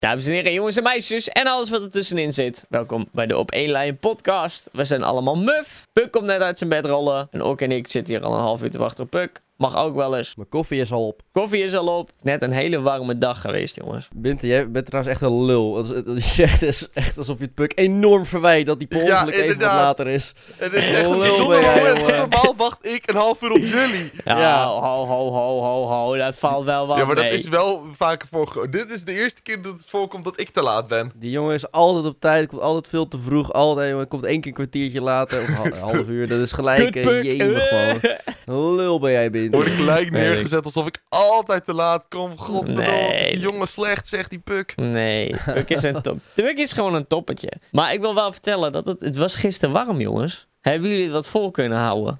Dames en heren, jongens en meisjes en alles wat er tussenin zit. Welkom bij de Op 1 Lijn podcast. We zijn allemaal muf. Puk komt net uit zijn bed rollen. En Ook en ik zitten hier al een half uur te wachten op Puk. Mag ook wel eens. Mijn koffie is al op. Koffie is al op. Net een hele warme dag geweest, jongens. Binte, jij bent trouwens echt een lul. Je zegt is echt alsof je het puk enorm verwijt dat die per Ja, even wat later is. En het is echt een Lul jij. Normaal wacht ik een half uur op jullie. Ja, Ja. ho, ho, ho, ho, ho. Dat valt wel wat Ja, maar dat is wel vaker voorgekomen. Dit is de eerste keer dat het voorkomt dat ik te laat ben. Die jongen is altijd op tijd, komt altijd veel te vroeg. Altijd, jongen, komt één keer een kwartiertje later. Of een ha- een half uur, dat is gelijk. Eh, jemig gewoon. Lul ben jij, Word ik gelijk Nee. neergezet alsof ik altijd te laat kom. Godverdomme, Nee. die jongen slecht, zegt die puk. Nee, Puk is een top. Puk is gewoon een toppetje. Maar ik wil wel vertellen dat het, het was gisteren warm, jongens. Hebben jullie het wat vol kunnen houden?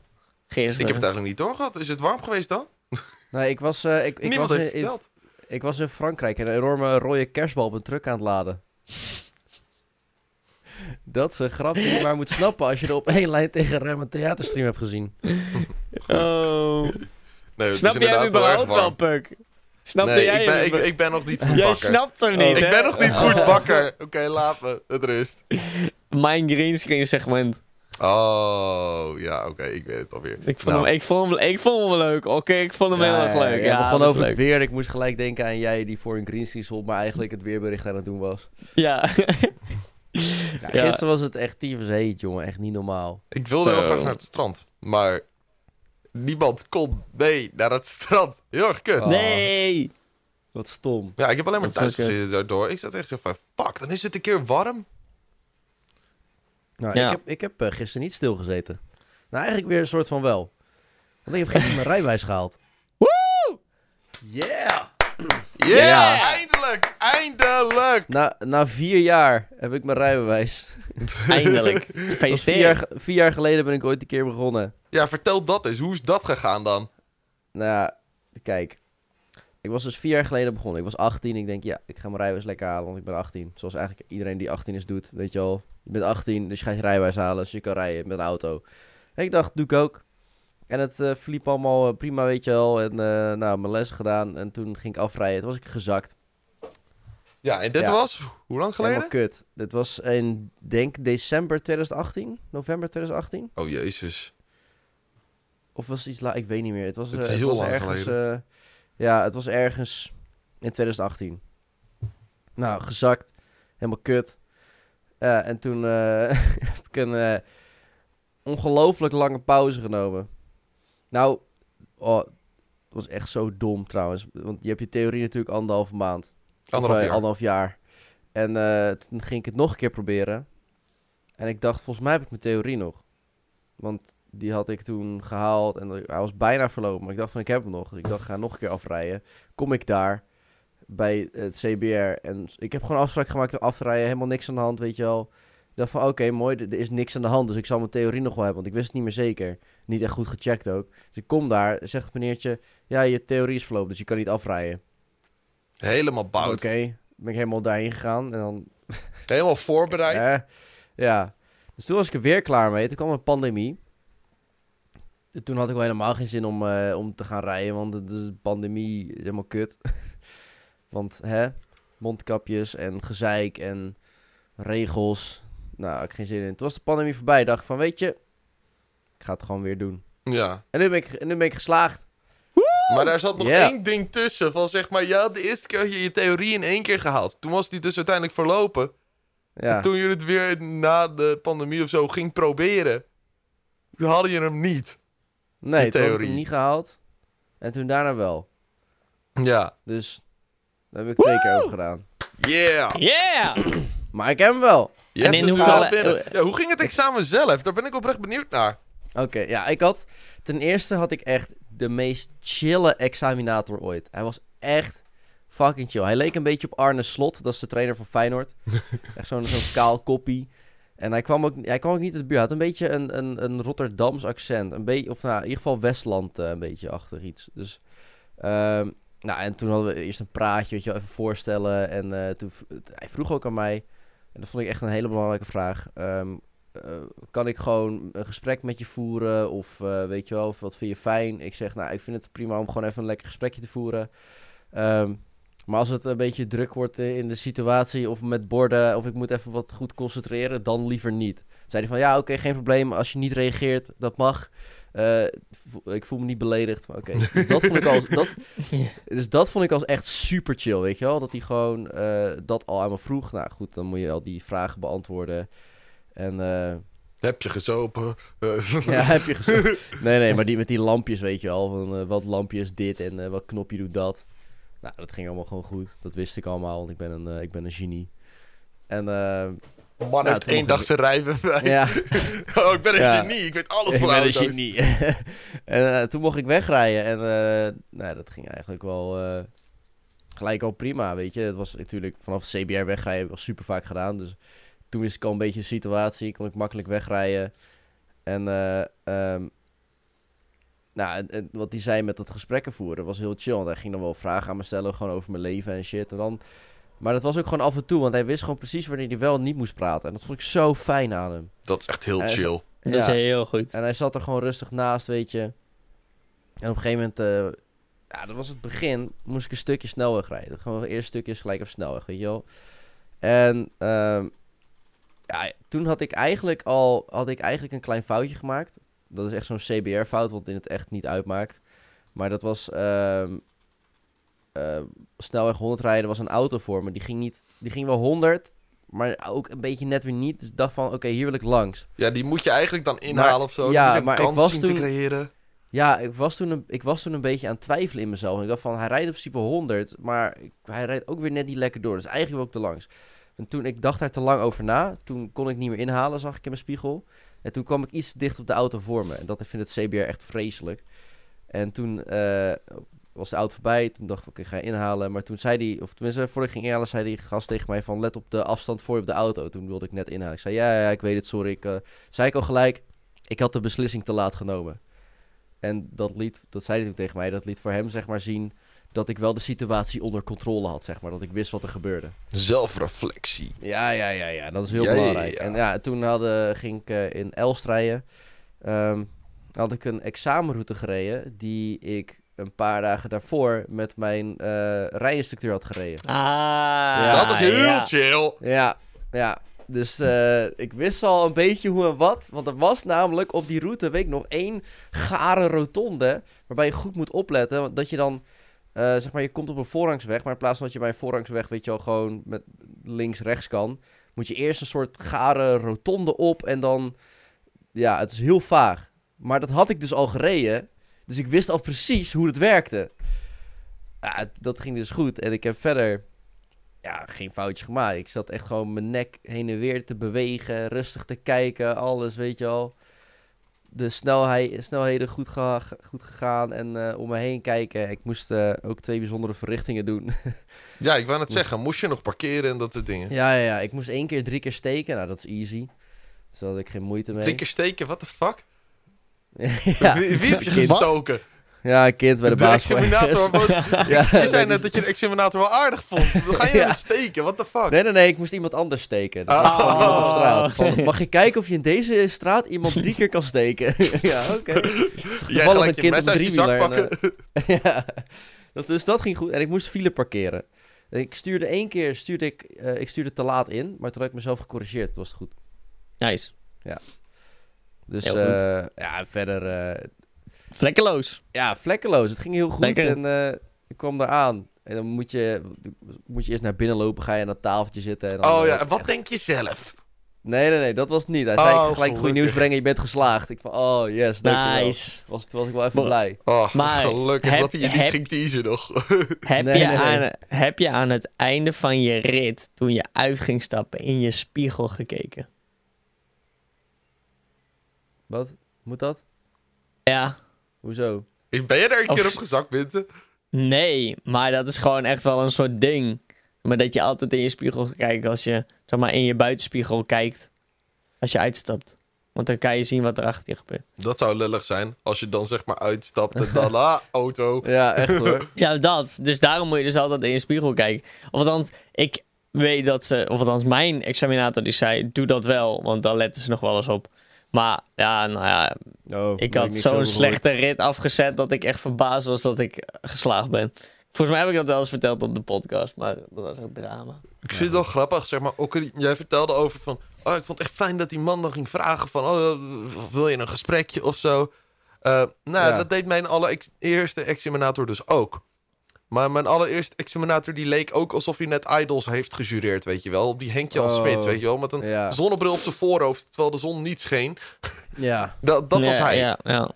Ik Gisteren. heb het eigenlijk niet doorgehad. Is het warm geweest dan? Nee, ik was, eh, ik, ik, Niemand was heeft in, in- verteld. ik was in Frankrijk en een enorme rode kerstbal op een truck aan het laden. Dat is een grap die je maar moet snappen als je er op één lijn tegen Rem een theaterstream hebt gezien. Oh. Nee, Snap jij inderdaad überhaupt wel. Puk? Snapte Nee, jij ik ben, hem? ik, ik ben nog niet goed Jij wakker. snapt hem niet, Oh. hè? Ik ben nog niet goed wakker. Oké, laat me. Het rust. Mijn greenscreen segment. Oh, ja, oké. ik weet het alweer. Ik vond, Nou, hem, ik, vond hem, ik vond hem wel leuk. Oké, ik vond hem heel erg leuk. Ja, Ja, begon is over het weer. Ik moest gelijk denken aan jij die voor een greenscreen stond, maar eigenlijk het weerbericht aan het doen was. Ja. Ja, Ja. Gisteren was het echt tyfus heet, jongen. Echt niet normaal. Ik wilde heel graag naar het strand. Maar niemand kon mee naar het strand. Heel erg kut. Oh. nee. Wat stom. Ja, ik heb alleen maar thuis gezeten daardoor. Ik zat echt zo van, fuck, dan is het een keer warm. Nou, Ja. ik heb, ik heb eh, gisteren niet stilgezeten. Nou, eigenlijk weer een soort van wel. Want ik heb gisteren mijn rijbewijs gehaald. Woe! Yeah! Yeah. Eindelijk, eindelijk. Na, na vier jaar heb ik mijn rijbewijs. Eindelijk. Vier, jaar, vier jaar geleden ben ik ooit een keer begonnen. Ja, vertel dat eens. Hoe is dat gegaan dan? Nou ja, kijk. Ik was dus vier jaar geleden begonnen. Ik was 18. Ik denk, ja, ik ga mijn rijbewijs lekker halen, want ik ben 18. Zoals eigenlijk iedereen die 18 is doet, weet je wel. Je bent 18, dus je gaat je rijbewijs halen, dus je kan rijden met een auto. En ik dacht, doe ik ook. En het eh, verliep allemaal eh, prima, weet je wel. En eh, nou, mijn lessen gedaan. En toen ging ik afrijden. Toen was ik gezakt. Ja, en dit Ja. was, hoe lang geleden? Helemaal kut. Dit was in, denk december 2018. November 2018. Oh, jezus. Of was het iets laat? Ik weet niet meer. Het was, Het is eh, heel was lang ergens, geleden. eh, ja, het was ergens in 2018. Nou, gezakt. Helemaal kut. Ja, en toen eh, heb ik een eh, ongelooflijk lange pauze genomen. Nou, oh, het was echt zo dom trouwens. Want je hebt je theorie natuurlijk anderhalve maand. Anderhalf jaar. anderhalf jaar. En eh, toen ging ik het nog een keer proberen. En ik dacht, volgens mij heb ik mijn theorie nog. Want die had ik toen gehaald en hij was bijna verlopen. Maar ik dacht van, ik heb hem nog. Dus ik dacht, ga nog een keer afrijden. Kom ik daar bij het CBR. En ik heb gewoon afspraak gemaakt om af te rijden. Helemaal niks aan de hand, weet je wel. Ik dacht van, oké, mooi, er er is niks aan de hand. Dus ik zal mijn theorie nog wel hebben. Want ik wist het niet meer zeker. Niet echt goed gecheckt ook. Dus ik kom daar, zegt het meneertje... Ja, je theorie is verlopen, dus je kan niet afrijden. Helemaal Oké, bout. ben ik helemaal daarheen gegaan. En dan Helemaal voorbereid. Ja. Dus toen was ik er weer klaar mee. Toen kwam een pandemie. En Toen had ik wel helemaal geen zin om, eh, om te gaan rijden, want de, de pandemie is helemaal kut. want hè, mondkapjes en gezeik en regels. Nou, had ik geen zin in. Toen was de pandemie voorbij. Dacht ik van, weet je, ik ga het gewoon weer doen. Ja. En nu ben ik, en nu ben ik geslaagd. Maar daar zat nog één ding tussen. Van zeg maar, ja, de eerste keer had je je theorie in één keer gehaald. Toen was die dus uiteindelijk verlopen. Ja, En toen je het weer na de pandemie of zo ging proberen, toen hadden je hem niet. nee, die toen had ik theorie. hem niet gehaald. En toen daarna wel. Ja. Dus, daar heb ik twee keer over gedaan. Yeah! Yeah! Maar ik heb hem wel. Je En hebt in het hoeveel- wel binnen. Ja, hoe ging het examen zelf? Daar ben ik oprecht benieuwd naar. Oké, ja, ik had... Ten eerste had ik echt de meest chille examinator ooit. Hij was echt fucking chill. Hij leek een beetje op Arne Slot, dat is de trainer van Feyenoord. echt zo'n zo'n kaal koppie. En hij kwam, ook, hij kwam ook niet uit de buurt. Hij had een beetje een, een, een Rotterdams accent. Een beetje, of nou, in ieder geval Westland eh, een beetje achter iets. Dus, ehm, nou, en toen hadden we eerst een praatje, weet je wel, even voorstellen. En eh, toen, hij vroeg ook aan mij, en dat vond ik echt een hele belangrijke vraag. ehm, eh, kan ik gewoon een gesprek met je voeren? Of eh, weet je wel, of wat vind je fijn? Ik zeg, nou, ik vind het prima om gewoon even een lekker gesprekje te voeren. Ehm, Maar als het een beetje druk wordt eh, in de situatie of met borden of ik moet even wat goed concentreren, dan liever niet. Zei hij van ja, oké, geen probleem. Als je niet reageert, dat mag. Ik voel me niet beledigd. maar Oké, Dus dat vond ik al. Dat, dus dat vond ik als echt super chill, weet je wel? Dat hij gewoon dat al aan me vroeg. Nou goed, dan moet je al die vragen beantwoorden. En eh, Heb je gezopen? Ja, heb je gezegd. Nee, nee, maar die met die lampjes, weet je wel. Van, eh, wat lampje is dit en eh, wat knopje doet dat. Nou, dat ging allemaal gewoon goed. Dat wist ik allemaal, want ik ben een, ik ben een genie. En Man Nou, heeft één dag zijn rijbewijs. ja, oh, ik ben een Ja. genie. Ik weet alles ik van ben een auto's. genie. en toen mocht ik wegrijden. En nou, dat ging eigenlijk wel gelijk al prima, weet je. Het was natuurlijk vanaf CBR wegrijden heb ik al super vaak gedaan. Dus toen wist ik al een beetje de situatie. Kon ik makkelijk wegrijden. En eh, ehm, nou, en- en wat hij zei met dat gesprekken voeren was heel chill. Want hij ging dan wel vragen aan me stellen, gewoon over mijn leven en shit. En dan, maar dat was ook gewoon af en toe, want hij wist gewoon precies wanneer hij wel en niet moest praten. En dat vond ik zo fijn aan hem. Dat is echt heel is- chill. Dat is heel goed. En hij zat er gewoon rustig naast, weet je. En op een gegeven moment, eh, ja, dat was het begin, moest ik een stukje snelweg rijden. Gewoon het eerste stukje is gelijk op snelweg, weet je wel. En ehm, ja, toen had ik eigenlijk al, had ik eigenlijk een klein foutje gemaakt. Dat is echt zo'n CBR-fout, wat in het echt niet uitmaakt. Maar dat was ehm, eh, snelweg 100 rijden, was een auto voor me. Die ging, niet, die ging wel 100, maar ook een beetje net weer niet. Dus ik dacht van, oké, hier wil ik langs. Ja, die moet je eigenlijk dan inhalen of zo. ja, je maar een ik kans was zien toen- te creëren. Ja, ik was, toen een, ik was toen een beetje aan het twijfelen in mezelf. Ik dacht van, hij rijdt in principe 100, maar hij rijdt ook weer net niet lekker door. Dus eigenlijk wil ik te langs. En toen, ik dacht daar te lang over na. Toen kon ik niet meer inhalen, zag ik in mijn spiegel. En toen kwam ik iets dicht op de auto voor me. En dat vindt het CBR echt vreselijk. En toen eh, was de auto voorbij. Toen dacht ik, oké, ga inhalen. Maar toen zei hij, of tenminste, voordat ik ging inhalen, zei die gast tegen mij van, let op de afstand voor je op de auto. Toen wilde ik net inhalen. Ik zei, ja, ja, ik weet het, sorry. Ik, eh, zei ik al gelijk, ik had de beslissing te laat genomen. En dat liet, dat zei hij toen tegen mij, dat liet voor hem zeg maar zien dat ik wel de situatie onder controle had, zeg maar. Dat ik wist wat er gebeurde. Zelfreflectie. Ja, ja, ja, ja. Dat is heel Ja, ja, belangrijk. ja. En ja, toen hadden, ging ik eh, in Elst rijden. Ehm, had ik een examenroute gereden die ik een paar dagen daarvoor met mijn eh rijinstructeur had gereden. Ah, Ja, dat is heel ja. chill. Ja, ja. Dus eh, ik wist al een beetje hoe en wat. Want er was namelijk op die route, weet ik nog, één gare rotonde. Waarbij je goed moet opletten. want Dat je dan, eh, zeg maar, je komt op een voorrangsweg. Maar in plaats van dat je bij een voorrangsweg, weet je wel, gewoon met links-rechts kan. Moet je eerst een soort gare rotonde op. En dan, ja, het is heel vaag. Maar dat had ik dus al gereden. Dus ik wist al precies hoe het werkte. Dat ging dus goed. En ik heb verder ja, geen foutje gemaakt. Ik zat echt gewoon mijn nek heen en weer te bewegen, rustig te kijken, alles, weet je al. De snelheid, snelheden goed, ga- goed gegaan en eh, om me heen kijken. Ik moest eh, ook twee bijzondere verrichtingen doen. Ja, ik wou net Moest- zeggen, moest je nog parkeren en dat soort dingen? ja, ja, ja, ik moest één keer, drie keer steken. Nou, dat is easy. Dus daar had ik geen moeite mee. Drie keer steken, what the fuck? ja. wie, wie heb je gestoken? Ja, een kind bij de, De baas. examinator. ja, Je zei net dat je de examinator wel aardig vond. Dan ga je Ja. ja. steken, what the fuck? Nee, nee, nee, ik moest iemand anders steken. Oh. op straat. Van, mag je kijken of je in deze straat iemand drie keer kan steken? ja, oké. Toevallig gelijk een je kind mes op uit je zak driewieler en, pakken. ja, dat, dus dat ging goed. En ik moest file parkeren. En ik stuurde één keer, stuurde ik, eh, ik stuurde te laat in, maar toen had ik mezelf gecorrigeerd. Toen was het goed. Nice. Dus Heel goed. eh, ja, verder, eh, Vlekkeloos. ja, vlekkeloos. Het ging heel goed Lekker. en eh, ik kwam eraan. En dan moet je, moet je eerst naar binnen lopen, ga je aan dat tafeltje zitten. En dan, Oh eh, ja, en wat echt- denk je zelf? Nee, nee, nee, dat was het niet. Hij zei, Oh, ik gelijk gelukkig. nieuws brengen, je bent geslaagd. Ik van, oh yes. Nice. Was, toen was ik wel even blij. Oh, Maar gelukkig heb- dat hij je niet heb- ging teasen nog. Heb, Nee, je nee, nee. Aan, heb je aan het einde van je rit, toen je uit ging stappen, in je spiegel gekeken? Wat? Moet dat? Ja. Hoezo? ben je daar een keer op gezakt, Winter? Nee, maar dat is gewoon echt wel een soort ding. Maar dat je altijd in je spiegel kijken als je, zeg maar, in je buitenspiegel kijkt. Als je uitstapt. Want dan kan je zien wat er achter je gebeurt. Dat zou lullig zijn. Als je dan zeg maar uitstapt en dan, ah, auto. Ja, echt hoor. Ja, dat. Dus daarom moet je dus altijd in je spiegel kijken. Of althans, ik weet dat ze... Of althans, mijn examinator die zei, doe dat wel. Want dan letten ze nog wel eens op. Maar ja, nou ja, Oh, ik had zo'n slechte rit afgezet dat ik echt verbaasd was dat ik geslaagd ben. Volgens mij heb ik dat wel eens verteld op de podcast, maar dat was een drama. Ik vind het wel grappig, zeg maar. Ook, jij vertelde over van... Oh, ik vond het echt fijn dat die man dan ging vragen van... Oh, wil je een gesprekje of zo? Eh, nou, Ja. dat deed mijn allereerste examinator dus ook. Maar mijn allereerste examinator die leek ook alsof hij net Idols heeft gejureerd, weet je wel. Op die Henk Jan Oh. Smit, weet je wel. Met een Ja. zonnebril op zijn voorhoofd, terwijl de zon niet scheen. Ja. Dat, dat was hij. Ja, ja.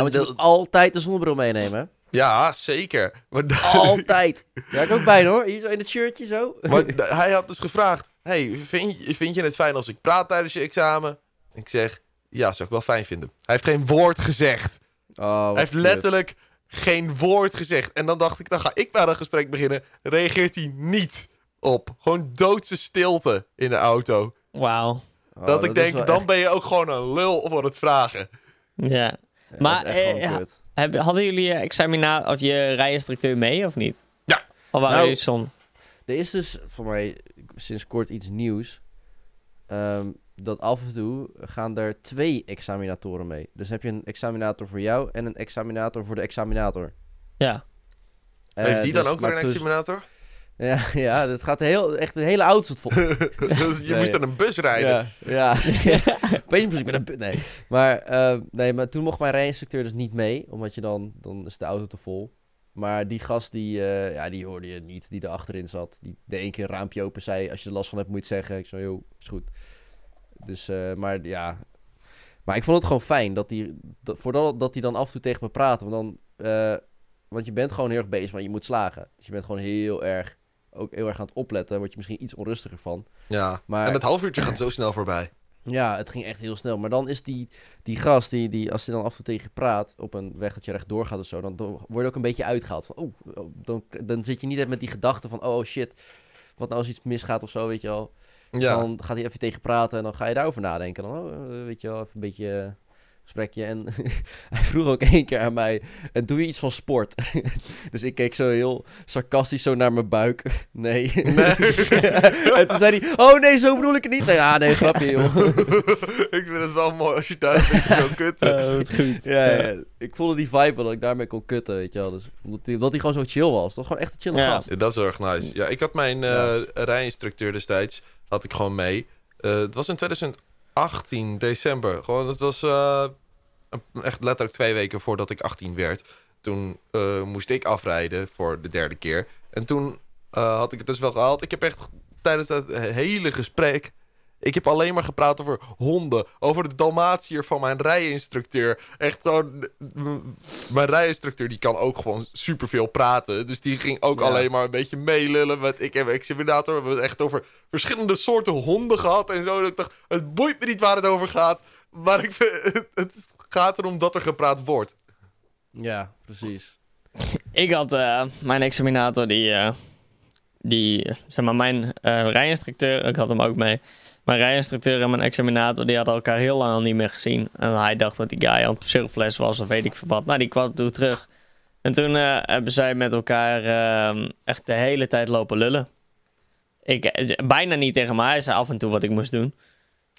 Moet altijd de zonnebril meenemen. Ja, zeker. Maar, da- Altijd. Ja, ik ook bijna hoor. Hier zo in het shirtje zo. maar hij had dus gevraagd... Hey, vind, je- vind je het fijn als ik praat tijdens je examen? Ik zeg, ja, zou ik wel fijn vinden. Hij heeft geen woord gezegd. Oh, Hij heeft kut. Geen woord gezegd. En dan dacht ik, dan ga ik maar een gesprek beginnen. Reageert hij niet op. Gewoon doodse stilte in de auto. Wauw. Oh, dat ik denk, wel dan echt- ben je ook gewoon een lul voor het vragen. Ja. Maar, eh. Heb, hadden jullie je examina of je rijinstructeur mee of niet? Ja. Of waren Nou, jullie? Er is dus voor mij sinds kort iets nieuws. Ehm, dat af en toe gaan er twee examinatoren mee. Dus heb je een examinator voor jou en een examinator voor de examinator. Ja. Eh, Heeft die dan dus- ook weer maar een examinator? Ja, ja, dat gaat heel, echt een hele auto vol. Dus je Nee. moest dan een bus rijden. Ja, ja. Opeens moest ik met een... bu- Nee, maar, eh, nee, maar toen mocht mijn rijinstructeur dus niet mee. Omdat je dan... Dan is de auto te vol. Maar die gast, die, eh, ja, die hoorde je niet. Die er achterin zat. Die de één keer een raampje open zei... Als je er last van hebt, moet je het zeggen. Ik zo, joh, is goed. Dus, eh, maar ja... Maar ik vond het gewoon fijn dat hij... Dat, voordat dat hij dan af en toe tegen me praatte. Want dan... eh, want je bent gewoon heel erg bezig, want je moet slagen. Dus je bent gewoon heel erg... Ook heel erg aan het opletten. Word je misschien iets onrustiger van. Ja. Maar- En het half uurtje gaat zo snel voorbij. Ja, het ging echt heel snel. Maar dan is die, die gast, die, die, als hij dan af en toe tegen je praat op een weg dat je rechtdoor gaat of zo, dan, dan word je ook een beetje uitgehaald. Van, oh, oh, dan, dan zit je niet echt met die gedachte van, oh shit, wat nou als iets misgaat of zo, weet je wel. Dus Ja. dan gaat hij even tegen praten en dan ga je daarover nadenken. Dan, oh, eh, weet je wel, even een beetje eh, gesprekje. En hij vroeg ook één keer aan mij, en doe je iets van sport? dus ik keek zo heel sarcastisch zo naar mijn buik. Nee. en toen zei hij, oh nee, zo bedoel ik het niet. Nee, ja, nee, grapje joh. ik vind het wel mooi als je daar een beetje zo kut. Oh, wat goed. Ja, ja, ja. ik voelde die vibe wel dat ik daarmee kon kutten, weet je wel. Dus, omdat, hij, omdat hij gewoon zo chill was. Dat was gewoon echt een chille Ja. gast. Ja, dat is erg nice. Ja, ik had mijn eh rijinstructeur destijds, had ik gewoon mee. Eh, het was in 2018, december. Gewoon, het was eh, echt letterlijk twee weken voordat ik 18 werd. Toen eh, moest ik afrijden voor de derde keer. En toen had ik het dus wel gehaald. Ik heb echt tijdens dat hele gesprek... Ik heb alleen maar gepraat over honden. Over de Dalmatiër van mijn rijinstructeur. Echt gewoon... m- Mijn rijinstructeur die kan ook gewoon superveel praten. Dus die ging ook Ja. alleen maar een beetje meelullen. Met, ik heb een examinator. We hebben het echt over verschillende soorten honden gehad. En zo. Dat ik dacht, het boeit me niet waar het over gaat. Maar ik vind, het, gaat erom dat er gepraat wordt. Ja, precies. Ik had eh, mijn examinator, die, eh, die, zeg maar, mijn eh rijinstructeur, ik had hem ook mee. Mijn rijinstructeur en mijn examinator, die hadden elkaar heel lang al niet meer gezien. En hij dacht dat die guy aan het surfles was of weet ik veel wat. Nou, die kwam toen terug. En toen eh, hebben zij met elkaar eh, echt de hele tijd lopen lullen. Ik, eh, bijna niet tegen mij, hij zei af en toe wat ik moest doen.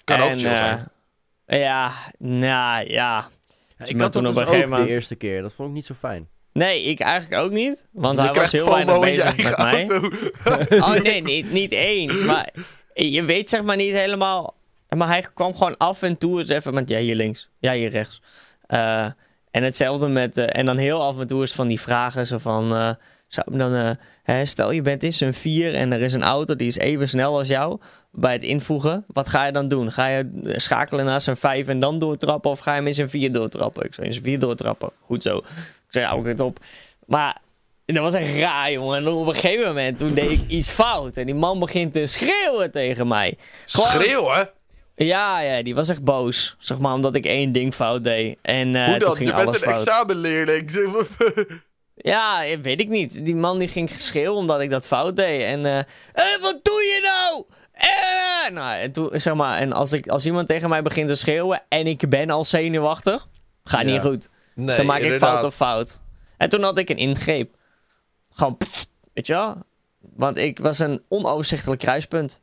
Kan ook En, chill eh, zijn. Ja, nou ja. Ja, Dus ik had toen op dus een gegeven ook de moment- eerste keer. Dat vond ik niet zo fijn. Nee, ik eigenlijk ook niet. Want Je hij was heel weinig bezig met mij. Oh nee, niet, niet eens. Maar je weet zeg maar niet helemaal. Maar hij kwam gewoon af en toe eens even met ja, hier links, ja, hier rechts. Eh, en hetzelfde met. eh, en dan heel af en toe is van die vragen zo van. eh, zou dan, eh, hè, stel je bent in zijn 4 en er is een auto die is even snel als jou. Bij het invoegen, wat ga je dan doen? Ga je eh, schakelen naar zijn 5 en dan doortrappen? Of ga je hem in zijn 4 doortrappen? Ik zou in zijn 4 doortrappen. Goed zo. Ik zei, hou het op. Maar dat was echt raar, jongen. En op een gegeven moment, toen deed ik iets fout. En die man begint te schreeuwen tegen mij. Gewoon- Schreeuwen? Ja, ja, die was echt boos. Zeg maar, omdat ik één ding fout deed. En eh Hoe toen ging Je bent alles een fout. examenleerling. Ja, weet ik niet. Die man die ging geschreeuwen omdat ik dat fout deed. En, eh, eh, wat doe je nou? Eh, nou, en toen, zeg maar, en als, ik, als iemand tegen mij begint te schreeuwen en ik ben al zenuwachtig, gaat Ja. niet goed. Nee, dus dan maak ik fout op fout. En toen had ik een ingreep. Gewoon, pff, weet je wel? Want ik was een onoverzichtelijk kruispunt.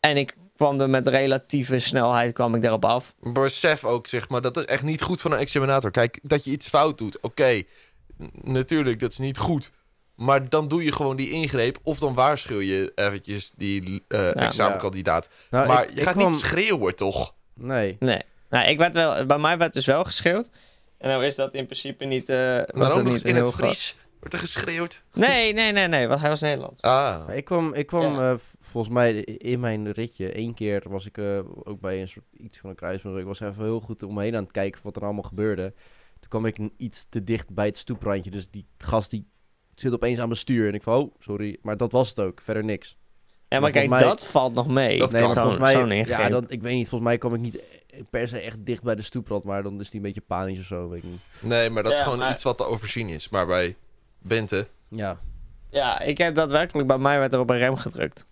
En ik kwam er met relatieve snelheid kwam ik daarop af. Besef ook, zeg maar, dat is echt niet goed van een examinator. Kijk, dat je iets fout doet, oké. Natuurlijk, dat is niet goed. Maar dan doe je gewoon die ingreep. Of dan waarschuw je eventjes die eh, examenkandidaat. Nou, maar ik- je ik gaat kwam- niet schreeuwen, toch? Nee. Nee. Nou, ik werd wel, bij mij werd dus wel geschreeuwd. En dan is dat in principe niet. eh Maar was ook dat niet in heel het. Fries wordt er geschreeuwd. Nee, nee, nee, nee, want hij was Nederlands. Ah. Ik kwam, ik kwam Ja. eh, volgens mij in mijn ritje, één keer was ik eh, ook bij een soort iets van een kruising. Ik was even heel goed om me heen aan het kijken wat er allemaal gebeurde. Toen kwam ik iets te dicht bij het stoeprandje. Dus die gast die zit opeens aan mijn stuur. En ik van, oh, sorry. Maar dat was het ook. Verder niks. Ja, maar, Maar kijk, mij- dat valt nog mee. Dat nee, kan. volgens mij, ingreep. ja, dan, ik weet niet, volgens mij kwam ik niet per se echt dicht bij de stoeprand. Maar dan is die een beetje panisch of zo, weet ik niet. Nee, maar dat is gewoon maar- iets wat te overzien is. Maar bij Bente... Ja. Ja, ik heb daadwerkelijk bij mij werd er op een rem gedrukt.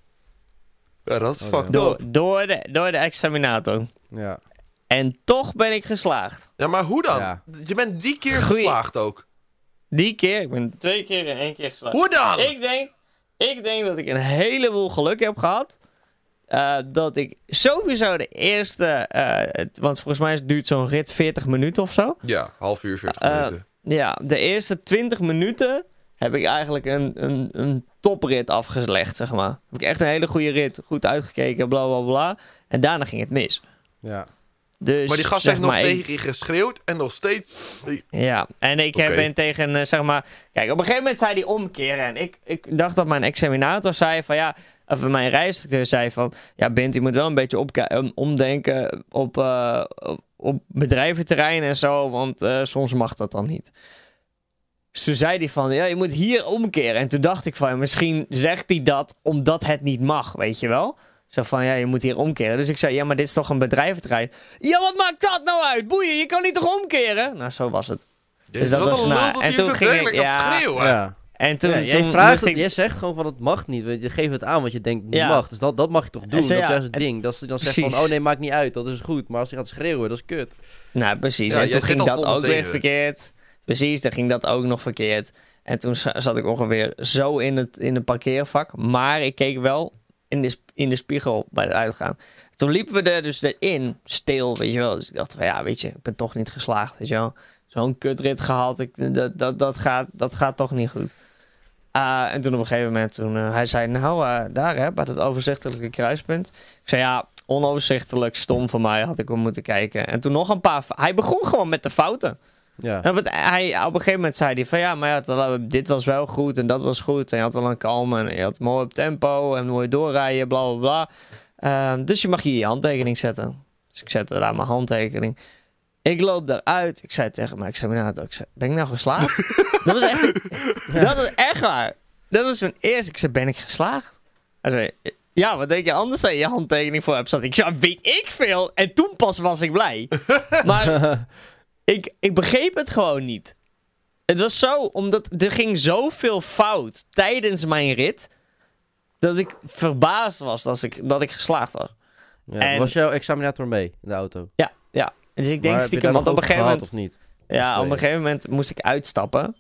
Ja, dat is Oh, fucked Door, up. door, de, door de examinator. Ja. En toch ben ik geslaagd. Ja, maar hoe dan? Ja. Je bent die keer Goeie- geslaagd ook. Die keer, ik ben twee keer in één keer geslaagd. Hoe dan? Ik denk, ik denk dat ik een heleboel geluk heb gehad. Eh, dat ik sowieso de eerste, eh, het- want volgens mij duurt zo'n rit 40 minuten of zo. Ja, half uur, 40 Eh, minuten. Ja, de eerste 20 minuten heb ik eigenlijk een, een, een toprit afgelegd, zeg maar. Heb ik echt een hele goede rit, goed uitgekeken, bla bla bla. En daarna ging het mis. Ja. Dus, Maar die gast heeft nog ik- tegen je geschreeuwd en nog steeds... Ja, en ik heb Oké. ben tegen, eh, zeg maar... Kijk, op een gegeven moment zei hij omkeren. En ik, ik dacht dat mijn examinator zei van ja... Of mijn rijinstructeur zei van... Ja, Bint, je moet wel een beetje omdenken op, eh, op- op bedrijventerrein en zo. Want eh, soms mag dat dan niet. Dus toen zei hij van, ja, je moet hier omkeren. En toen dacht ik van, misschien zegt hij dat omdat het niet mag, weet je wel? Zo van, ja, je moet hier omkeren. Dus ik zei, ja, maar dit is toch een bedrijventerrein? Ja, wat maakt dat nou uit? Boeien, je kan niet toch omkeren? Nou, zo was het. Jezus, dat was na- en toen ging ik- ja. schreeuwen. ja. En toen, ja, jij toen vraagt het, ik... jij zegt gewoon van het mag niet. Want Je geeft het aan wat je denkt niet Ja. mag. Dus dat, dat mag je toch doen. Dat is het ding. Dat ze dan zegt van, oh nee, maakt niet uit. Dat is goed. Maar als hij gaat schreeuwen, dat is kut. Nou, precies. Ja, en toen ging dat ook weer verkeerd. Precies, dan ging dat ook nog verkeerd. En toen za- zat ik ongeveer zo in het, in het parkeervak. Maar ik keek wel in de, in de spiegel bij het uitgaan. Toen liepen we er dus erin, stil, weet je wel. Dus ik dacht van, ja, weet je, ik ben toch niet geslaagd, weet je wel. Zo'n kutrit gehad, ik, dat, dat, dat, gaat, dat gaat toch niet goed. Ah, en toen op een gegeven moment, toen, eh, hij zei, nou, eh, daar hè, bij dat overzichtelijke kruispunt. Ik zei, ja, onoverzichtelijk, stom van mij, had ik om moeten kijken. En toen nog een paar, hij begon gewoon met de fouten. Ja. Want hij, op een gegeven moment zei hij van ja, maar ja, dit was wel goed en dat was goed. En je had wel een kalm en je had mooi op tempo en mooi doorrijden, bla bla bla. Ehm, dus je mag hier je handtekening zetten. Dus ik zette daar mijn handtekening. Ik loop daaruit. Ik zei tegen mijn examinator, ik zei, ben ik nou geslaagd? dat was echt, dat echt waar. Dat was mijn eerste. Ik zei, ben ik geslaagd? Hij zei, ja, wat denk je anders dat je je handtekening voor hebt staan? Ik zei, weet ik veel. En toen pas was ik blij. maar ik, ik begreep het gewoon niet. Het was zo, omdat er ging zoveel fout tijdens mijn rit, dat ik verbaasd was dat ik, dat ik geslaagd was. Ja, En- Was jouw examinator mee in de auto? Ja, ja. Dus ik denk Maar stiekem, want op een gegeven moment... Of niet? Ja, op een gegeven moment moest ik uitstappen.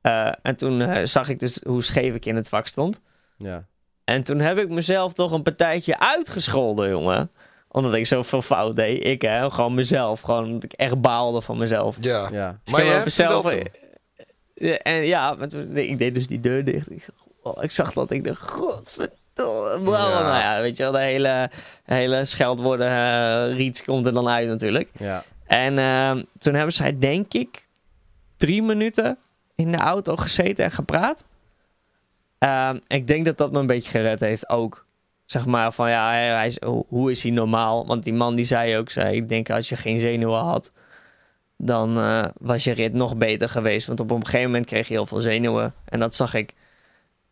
Eh, en toen eh, zag ik dus hoe scheef ik in het vak stond. Ja. En toen heb ik mezelf toch een partijtje uitgescholden, jongen. Omdat ik zoveel fout deed. Ik, hè, gewoon mezelf. Gewoon omdat ik echt baalde van mezelf. Ja. Ja. Dus Maar ik je hebt mezelf- en ja, maar toen, nee, ik deed dus die deur dicht. Ik, oh, ik zag dat. Ik dacht, godverdomme. Ja. Nou ja, weet je wel, de hele, hele scheldwoorden eh riets komt er dan uit natuurlijk. Ja. En ehm, toen hebben zij, denk ik, drie minuten in de auto gezeten en gepraat. Ehm, ik denk dat dat me een beetje gered heeft ook. Zeg maar van ja, hij, is, hoe- is hij normaal? Want die man die zei ook, zei, ik denk als je geen zenuwen had, dan eh, was je rit nog beter geweest. Want op een gegeven moment kreeg je heel veel zenuwen. En dat zag ik.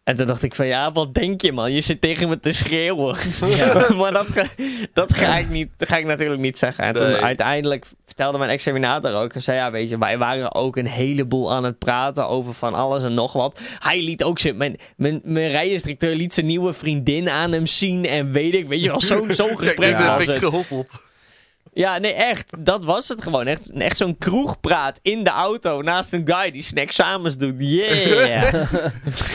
En toen dacht ik van ja, wat denk je man? Je zit tegen me te schreeuwen. maar dat ga, dat, ga ik niet, dat ga ik natuurlijk niet zeggen. En toen uiteindelijk vertelde mijn examinator ook. En zei ja, weet je, wij waren ook een heleboel aan het praten over van alles en nog wat. Hij liet ook zijn, mijn, mijn, mijn rijinstructeur liet zijn nieuwe vriendin aan hem zien. En weet ik, weet je wel, zo'n Kijk, gesprek was het. gehoffeld. Ja, nee, echt. Dat was het gewoon. Echt, echt zo'n kroegpraat in de auto naast een guy die snack samens doet. Yeah!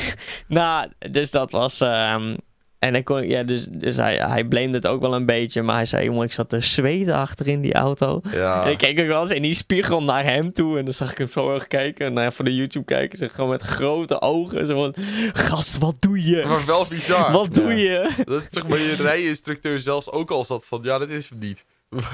nou, dus dat was... ehm, En hij kon, ja, dus, dus hij, hij blamed het ook wel een beetje. Maar hij zei, jongen, ik zat te zweten achter in die auto. Ja. En ik keek ook wel eens in die spiegel naar hem toe. En dan zag ik hem zo erg kijken. En nou ja, voor de YouTube kijken ze gewoon met grote ogen. Zo van, gast, wat doe je? Maar wel bizar. Wat doe Ja. je? Dat zeg maar je rijinstructeur zelfs ook al zat van, ja, dat is hem niet.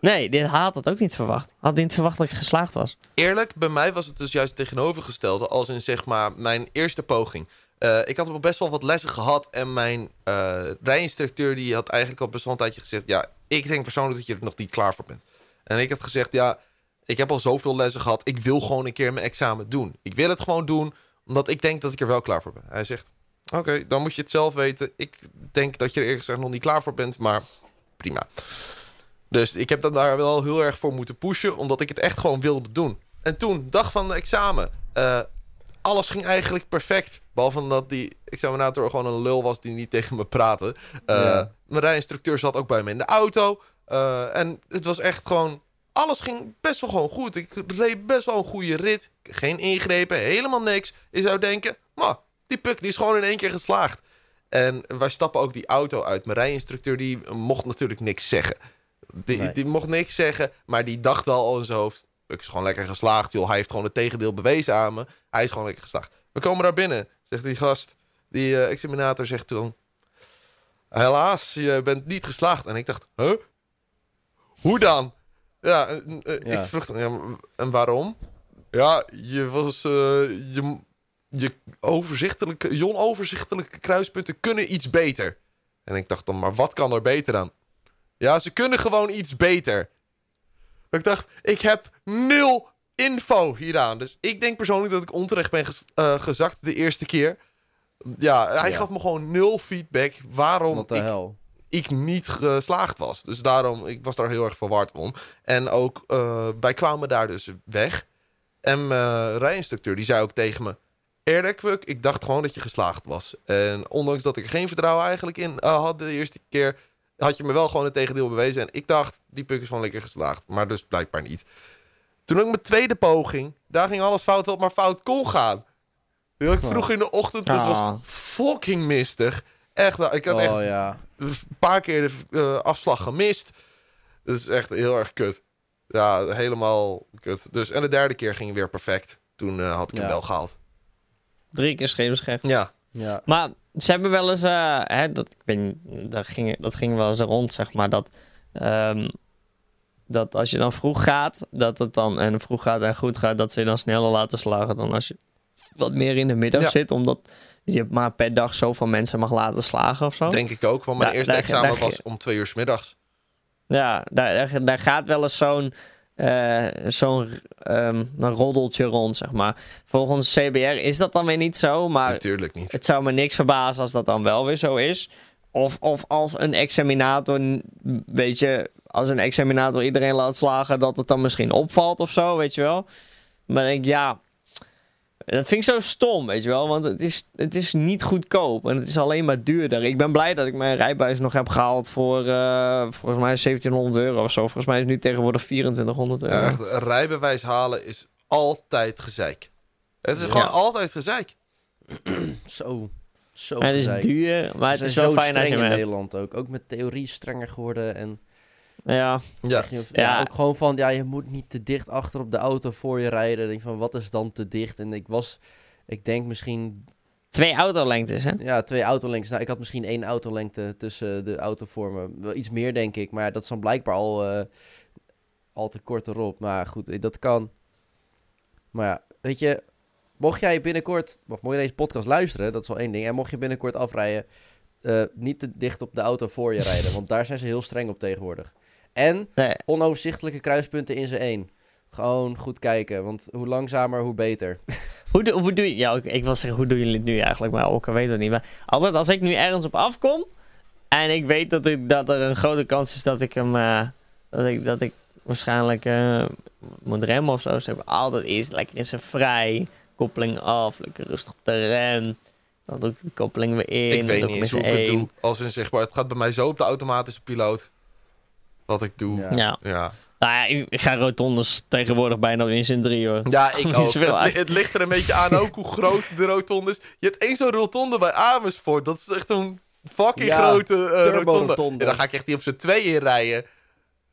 Nee, dit had dat ook niet verwacht. Had niet verwacht dat ik geslaagd was. Eerlijk, bij mij was het dus juist tegenovergestelde als in zeg maar mijn eerste poging. Eh, ik had wel best wel wat lessen gehad en mijn eh rijinstructeur die had eigenlijk al best wel een tijdje gezegd, ja, ik denk persoonlijk dat je er nog niet klaar voor bent. En ik had gezegd, ja, ik heb al zoveel lessen gehad, ik wil gewoon een keer mijn examen doen. Ik wil het gewoon doen, omdat ik denk dat ik er wel klaar voor ben. Hij zegt, oké, dan moet je het zelf weten. Ik denk dat je er eerlijk gezegd nog niet klaar voor bent, maar prima. Dus ik heb dan daar wel heel erg voor moeten pushen, omdat ik het echt gewoon wilde doen. En toen, dag van de examen, eh, alles ging eigenlijk perfect. Behalve dat die examinator gewoon een lul was die niet tegen me praatte. Eh, Ja. Mijn rijinstructeur zat ook bij me in de auto. eh, en het was echt gewoon... Alles ging best wel gewoon goed. Ik reed best wel een goede rit. Geen ingrepen, helemaal niks. Je zou denken, maar die puk die is gewoon in één keer geslaagd. En wij stappen ook die auto uit. Mijn rijinstructeur die mocht natuurlijk niks zeggen. Die, Nee. die mocht niks zeggen, maar die dacht wel al in zijn hoofd... Puk is gewoon lekker geslaagd, joh. Hij heeft gewoon het tegendeel bewezen aan me. Hij is gewoon lekker geslaagd. We komen daar binnen, zegt die gast. Die eh, examinator zegt toen... Helaas, je bent niet geslaagd. En ik dacht, huh? Hoe dan? Ja, eh, Ja. ik vroeg dan, ja, en waarom? Ja, je was... eh, je, je, overzichtelijke, je onoverzichtelijke kruispunten kunnen iets beter. En ik dacht dan, maar wat kan er beter dan? Ja, ze kunnen gewoon iets beter. Ik dacht, ik heb nul info hieraan. Dus ik denk persoonlijk dat ik onterecht ben eh, gezakt de eerste keer. Ja, hij Ja. gaf me gewoon nul feedback waarom ik, hel. ik niet geslaagd was. Dus daarom, ik was daar heel erg verward om. En ook, eh, wij kwamen daar dus weg. En mijn rijinstructeur, die zei ook tegen me... Eerlijk, ik dacht gewoon dat je geslaagd was. En ondanks dat ik er geen vertrouwen eigenlijk in eh, had de eerste keer... had je me wel gewoon het tegendeel bewezen. En ik dacht, die Puk is gewoon lekker geslaagd. Maar dus blijkbaar niet. Toen ook mijn tweede poging, daar ging alles fout wat maar fout kon gaan. Heel ik vroeg in de ochtend, dus het Ah. was fucking mistig. Echt, wel, ik had echt Oh ja. een paar keer de eh, afslag gemist. Dat is echt heel erg kut. Ja, helemaal kut. Dus, en de derde keer ging weer perfect. Toen eh, had ik hem wel gehaald. Drie keer schemerscherp. Ja, Ja. Maar ze hebben wel eens, eh, hè, dat, ik dat ging, dat ging wel eens rond, zeg maar, dat, ehm, dat als je dan vroeg gaat, dat het dan, en vroeg gaat en goed gaat, dat ze je dan sneller laten slagen dan als je wat meer in de middag Ja. zit, omdat je maar per dag zoveel mensen mag laten slagen of zo. denk ik ook. Want mijn eerste examen was om twee uur 's middags. Ja, daar, daar gaat wel eens zo'n eh, zo'n ehm, een roddeltje rond, zeg maar. Volgens CBR is dat dan weer niet zo, maar Natuurlijk niet. het zou me niks verbazen als dat dan wel weer zo is. Of, of als een examinator, weet je, als een examinator iedereen laat slagen, dat het dan misschien opvalt of zo, weet je wel. Maar ik denk, ja, dat vind ik zo stom, weet je wel. Want het is, het is niet goedkoop en het is alleen maar duurder. Ik ben blij dat ik mijn rijbuis nog heb gehaald voor, eh, volgens mij 1700 euro of zo. Volgens mij is het nu tegenwoordig 2400 euro. Ja, echt, een rijbewijs halen is altijd gezeik. Het is Ja. gewoon altijd gezeik. Zo. Zo Maar het is gezeik. duur, maar het is wel zo fijn als je in hebt. Nederland ook. Ook met theorie strenger geworden. En Ja, Ja, ja. Ja. ook gewoon van, ja, je moet niet te dicht achter op de auto voor je rijden. Ik denk van, wat is dan te dicht? En ik was, ik denk misschien, twee autolengtes, hè? ja, twee autolengtes. Nou, ik had misschien één autolengte tussen de auto voor me. Wel iets meer, denk ik. Maar dat is dan blijkbaar al, eh, al te kort erop. Maar goed, eh, dat kan. Maar ja, weet je, mocht jij binnenkort, mocht mocht je deze podcast luisteren, dat is al één ding. En mocht je binnenkort afrijden, eh, niet te dicht op de auto voor je rijden. Want daar zijn ze heel streng op tegenwoordig. En Nee, onoverzichtelijke kruispunten in zijn één. Gewoon goed kijken, want hoe langzamer, hoe beter. Hoe, doe- hoe doe je... Ja, ik, ik wil zeggen, hoe doen jullie het nu eigenlijk? Maar ook, ik weet het niet. Maar altijd als ik nu ergens op afkom... en ik weet dat, ik, dat er een grote kans is dat ik hem... eh, dat, ik, dat ik waarschijnlijk eh, moet remmen of zo. Dus ik altijd eerst lekker in zijn vrij. Koppeling af, lekker rustig op de rem. Dan doe ik de koppeling weer in. ik dan weet doe niet eens hoe ik het één. doe. Als in zeg maar, het gaat bij mij zo op de automatische piloot. Wat ik doe. Ja. Ja. Nou ja, ik, ga rotondes tegenwoordig bijna in zin drie hoor. Ja, ik ook. Het, uit. li- het ligt er een beetje aan ook hoe groot de rotonde is. Je hebt één zo'n rotonde bij Amersfoort. Dat is echt een fucking Ja, grote eh, rotonde. turbo-rotonde. Ja, dan ga ik echt niet op z'n tweeën rijden.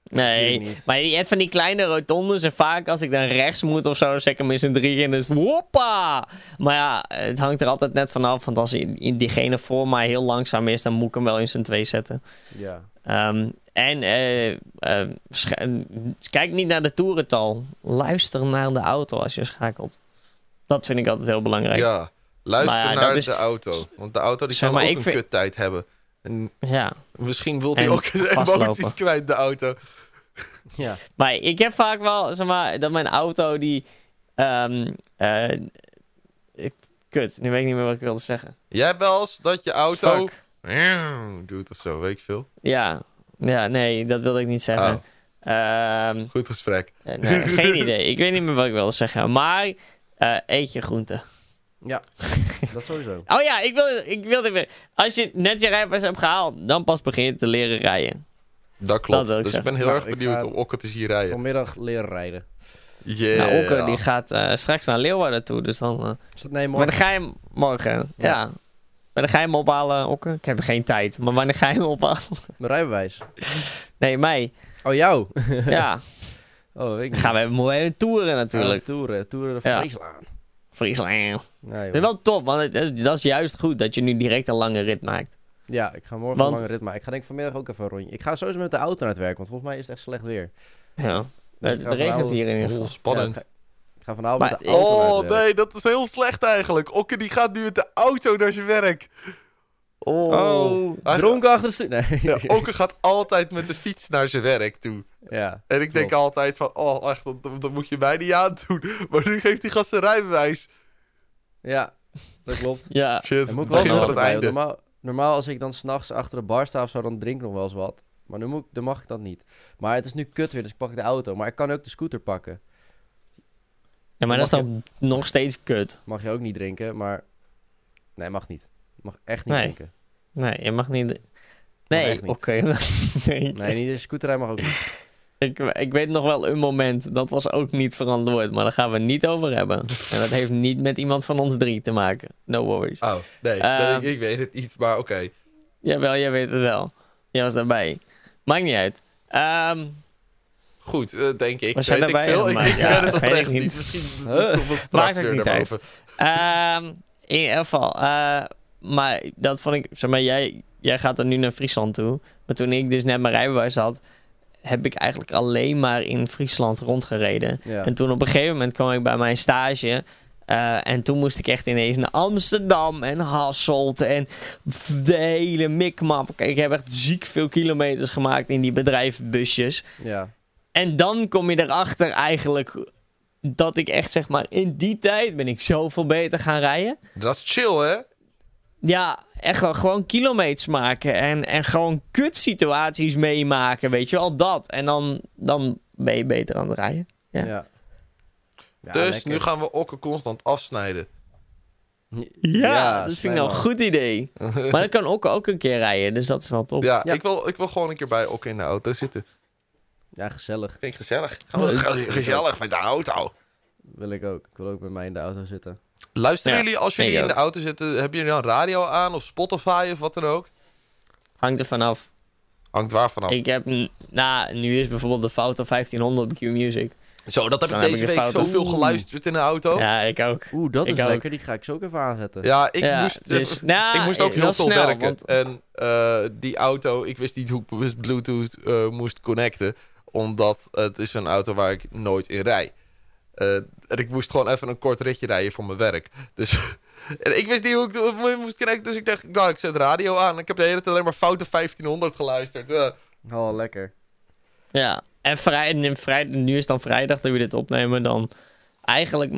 Nee, maar je hebt van die kleine rotondes en vaak als ik dan rechts moet of zo, dan zet ik hem in z'n drie en dus hoppa! Maar ja, het hangt er altijd net vanaf, want als diegene voor mij heel langzaam is, dan moet ik hem wel in z'n twee zetten. Ja. Ehm, en eh, eh, scha- kijk niet naar de toerental. Luister naar de auto als je schakelt. Dat vind ik altijd heel belangrijk. Ja. Luister ja, naar is- de auto. Want de auto die Zeg kan maar, ook een vind- kuttijd hebben. En ja. misschien wil hij ook emoties kwijt, de auto. Ja. Maar ik heb vaak wel, zeg maar, dat mijn auto die... ehm, eh, ik- kut, nu weet ik niet meer wat ik wilde zeggen. Jij hebt wel eens dat je auto Fuck. doet of zo, weet ik veel. Ja. Ja, nee, dat wilde ik niet zeggen. Oh. Ehm, Goed gesprek. eh, nee, geen idee. Ik weet niet meer wat ik wilde zeggen. Maar eh, eet je groenten. Ja, dat sowieso. Oh ja, ik wilde, ik wilde weer. Als je net je rijbewijs hebt gehaald, dan pas begin je te leren rijden. Dat klopt. Dat ik dus ik ben heel Nou, erg benieuwd om Okke te zien rijden. Vanmiddag leren rijden. Yeah. Nou, Okke die gaat eh, straks naar Leeuwarden toe, dus dan... eh, Is dat nee, maar morgen? dan ga je morgen, ja. Ja. Maar dan ga je hem ophalen, Okke? Ik heb geen tijd, maar wanneer ga je hem ophalen? Mijn rijbewijs. Nee, mij. Oh, jou? Ja, Oh, weet ik gaan we even toeren natuurlijk. Ja, toeren, toeren de Ja. Frieslaan. Friesland. Nee, Dat is wel top, want dat is juist goed dat je nu direct een lange rit maakt. Ja, ik ga morgen Want- een lange rit maken. Ik ga denk ik vanmiddag ook even een rondje. Ik ga sowieso met de auto naar het werk, want volgens mij is het echt slecht weer. Ja, Dus het regent hier in ieder geval. spannend. Ja, ik, ga, vanavond Maar- met de auto Oh nee, dat is heel slecht eigenlijk. Okke die gaat nu met de auto naar zijn werk. Oh. Oh, Dronken achter de stuur. Nee. Ja, Okke gaat altijd met de fiets naar zijn werk toe. ja. En ik denk Klopt. altijd van, oh echt, dat, dat moet je mij niet aandoen. Maar nu geeft die gast zijn rijbewijs. Ja, dat klopt. ja. Shit, Dan moet ik begin wel van nodig het einde. Normaal, normaal als ik dan s'nachts achter de bar sta of zo, dan drink ik nog wel eens wat. Maar nu, moet ik, dan mag ik dat niet. Maar het is nu kut weer, dus ik pak de auto. Maar ik kan ook de scooter pakken. Ja, maar dat is dan nog steeds kut. Mag je ook niet drinken, maar... Nee, mag niet. Mag echt niet Nee. drinken. Nee, je mag niet... Nee, echt niet. oké. nee. Nee, niet de scooterrij mag ook niet. Ik, ik weet nog wel een moment, dat was ook niet verantwoord, maar daar gaan we niet over hebben. En dat heeft niet met iemand van ons drie te maken. No worries. Oh, nee, Eh, nee, ik weet het niet, maar oké. Jawel, jij weet het wel. Jij was daarbij. Maakt niet uit. Ehm, Goed, eh, denk ik. We zijn weet ik veel. Ik, maar ik ja, weet het weet ik oprecht niet. niet. Misschien Huh? komt het straks Maakt weer naar boven. ehm, in ieder geval. eh, maar dat vond ik... Zeg maar, jij, jij gaat er nu naar Friesland toe. Maar toen ik dus net mijn rijbewijs had... heb ik eigenlijk alleen maar in Friesland rondgereden. Ja. En toen op een gegeven moment kwam ik bij mijn stage. eh, en toen moest ik echt ineens naar Amsterdam en Hasselt en de hele mikmap. Kijk, ik heb echt ziek veel kilometers gemaakt in die bedrijfsbusjes. ja. En dan kom je erachter eigenlijk dat ik echt zeg maar in die tijd ben ik zoveel beter gaan rijden. Dat is chill, hè? Ja, echt wel gewoon kilometers maken en, en gewoon kutsituaties meemaken, weet je wel, dat. En dan, dan ben je beter aan het rijden. Ja. Ja. Ja, dus lekker. nu gaan we Okke constant afsnijden. Ja, dat vind ik nou een goed idee. Maar dat kan ook, ook een keer rijden, dus dat is wel top. Ja, Ja. Ik, wil, ik wil gewoon een keer bij Okke in de auto zitten. Ja, gezellig. Vind ik gezellig. Gaan we ge- gezellig met de auto. Wil ik ook. Ik wil ook bij mij in de auto zitten. Luisteren Ja, jullie als jullie ik in de auto zitten, hebben jullie dan radio aan of Spotify of wat dan ook? Hangt er vanaf. Hangt waar vanaf. Ik heb, n- nou, nu is bijvoorbeeld de foto 1500 op Q-Music. Zo, dat heb Dan ik heb deze ik de week foto. zoveel geluisterd in de auto. Ja, Ja, ik ook. Oeh, dat Ik is ook. lekker. Die ga ik zo ook even aanzetten. ik, Ja, moest, dus, nou, ik moest ook eh, heel veel snel, werken. want- En eh, die auto, ik wist niet hoe ik bewust Bluetooth eh, moest connecten. Omdat het is een auto waar ik nooit in rij. Eh, en ik moest gewoon even een kort ritje rijden voor mijn werk. Dus en ik wist niet hoe ik het moest connecten. Dus ik dacht, nou, ik zet radio aan. Ik heb de hele tijd alleen maar foute 1500 geluisterd. Eh, Oh, lekker. Ja, en vrij, en vrij, nu is het dan vrijdag dat we dit opnemen. Dan eigenlijk,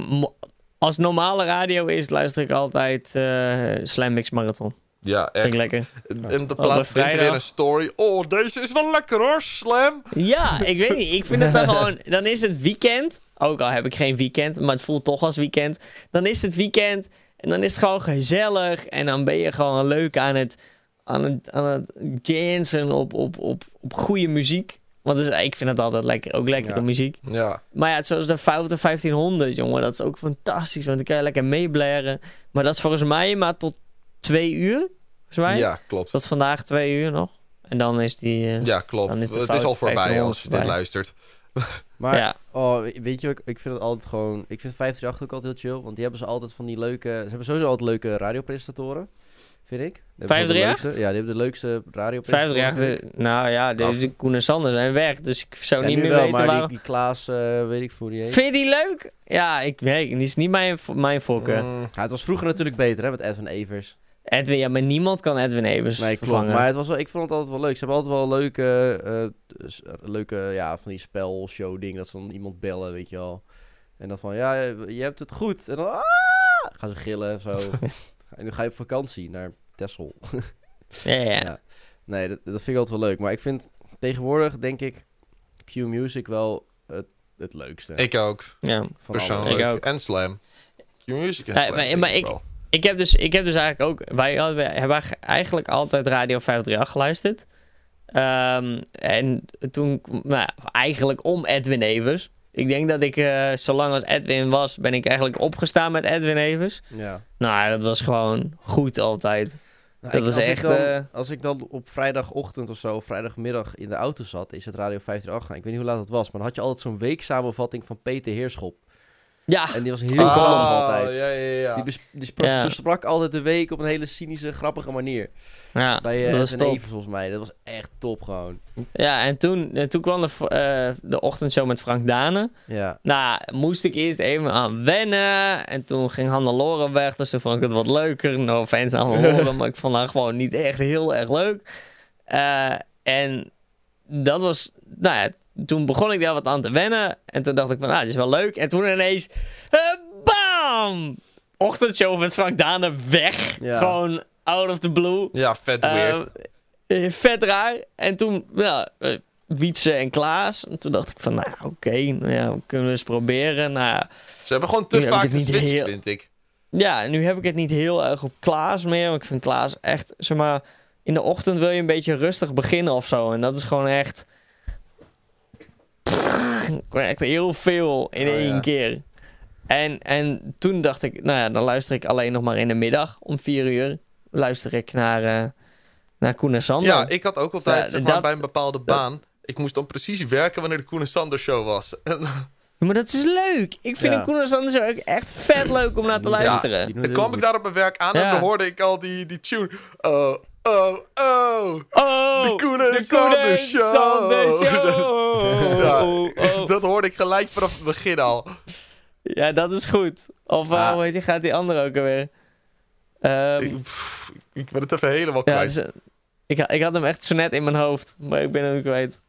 als normale radio is, luister ik altijd eh Slam Mix Marathon. Ja, Vind ik echt. lekker. En de Op plaats een vindt er weer een story. Oh, deze is wel lekker hoor, Slam. Ja, ik weet niet. Ik vind het dan gewoon... Dan is het weekend. Ook al heb ik geen weekend, maar het voelt toch als weekend. Dan is het weekend en dan is het gewoon gezellig. En dan ben je gewoon leuk aan het, aan het, aan het jansen op, op, op, op goede muziek. Want is, ik vind het altijd lekker, ook lekkere Ja. muziek. Ja. Maar ja, zoals de Foute 1500, jongen, dat is ook fantastisch. Want dan kan je lekker meeblaren. Maar dat is volgens mij maar tot twee uur. Volgens mij. ja, klopt. Tot vandaag twee uur nog. En dan is die... eh, Ja, klopt. Dan is de Het is al voorbij 1500 als je dit luistert. Maar, ja. oh, weet je, ik, ik vind het altijd gewoon... Ik vind 538 ook altijd heel chill. Want die hebben ze altijd van die leuke... Ze hebben sowieso altijd leuke radiopresentatoren. Vind ik. Die hebben gewoon de 538? leukste- Ja, die hebben de leukste radiopresentatoren. 538, nou ja, deze Koen en Sander zijn weg. Dus ik zou Ja, niet meer wel, weten maar waarom... die, die Klaas, eh, weet ik voor die heet. Vind je die leuk? Ja, ik weet Die is niet mijn, mijn voorkeur. Mm, Ja, het was vroeger natuurlijk beter, hè, met Edwin Evers. Edwin, ja, maar niemand kan Edwin Evers Nee, klopt. vervangen. Maar het was wel, ik vond het altijd wel leuk. Ze hebben altijd wel leuke, eh, s- leuke ja, van die spelshow dingen. Dat ze dan iemand bellen, weet je wel. En dan van, ja, je hebt het goed. En dan, ah! gaan ze gillen of zo. en nu ga je op vakantie naar Texel. Ja, ja. Ja. Nee, dat, dat vind ik altijd wel leuk. Maar ik vind tegenwoordig, denk ik, Q-Music wel het, het leukste. ik ook, ja. van persoonlijk. Ik ook. En Slam. Q-Music en Nee, Slam. maar- denk maar ik ik- wel. Ik heb, dus, ik heb dus eigenlijk ook... Wij hebben eigenlijk altijd Radio 538 geluisterd. Ehm, en toen... Nou, eigenlijk om Edwin Evers. Ik denk dat ik, eh, zolang als Edwin was, ben ik eigenlijk opgestaan met Edwin Evers. Ja. Nou, dat was gewoon goed altijd. Nou, Dat was als echt, Ik dan, eh, Als ik dan op vrijdagochtend of zo, of vrijdagmiddag in de auto zat, is het Radio 538 gaan. Ik weet niet hoe laat het was, maar dan had je altijd zo'n weeksamenvatting van Peter Heerschop. Ja, En die was heel grappig Ah, altijd. Ja, ja, ja. Die, bes- die sprak, Ja. besprak altijd de week op een hele cynische, grappige manier. ja Bij uh, dat was Edwin top. Evers volgens mij. Dat was echt top gewoon. Ja, en toen, en toen kwam de, eh, de ochtendshow met Frank Dane. Ja. Nou, moest ik eerst even aan wennen. En toen ging Hannelore weg, dus toen vond ik het wat leuker. No offense aan Hannelore, maar ik vond haar gewoon niet echt heel erg leuk. Eh, en dat was, nou ja, toen begon ik daar wat aan te wennen. En toen dacht ik van, ah, dit is wel leuk. En toen ineens, eh, bam! Ochtendshow met Frank Dane weg. Ja. Gewoon out of the blue. Ja, vet weird. Eh, eh, vet raar. En toen, ja, eh, Wietse en Klaas. En toen dacht ik van, nou, oké, nou ja, kunnen we eens proberen. Nou, Ze hebben gewoon te vaak geswitcht, heel- vind ik. ja, nu heb ik het niet heel erg op Klaas meer. Want ik vind Klaas echt, zeg maar, in de ochtend wil je een beetje rustig beginnen of zo. En dat is gewoon echt, echt heel veel in Oh, één ja. keer. En, en toen dacht ik, nou ja, dan luister ik alleen nog maar in de middag om vier uur. Luister ik naar, eh naar Koen en Sander. Ja, ik had ook altijd Ja, zeg maar, dat- bij een bepaalde baan... Ik moest dan precies werken wanneer de Koen en Sander show was. En Maar dat is leuk. Ik vind Ja. Koen en Sander show ook echt vet leuk om naar te Ja, luisteren. doen dan kwam ik daar op mijn werk aan en Ja. dan hoorde ik al die, die tune. Oh, oh, oh. Oh, De de Sander show. Sander show. Ja, Oh, oh. Dat hoorde ik gelijk vanaf het begin al. Ja, dat is goed. Of Ah. hoe heet die, gaat die andere ook alweer? Ehm, ik, pff, ik ben het even helemaal ja, kwijt. ze- ik, ik had hem echt zo net in mijn hoofd, maar ik ben hem kwijt.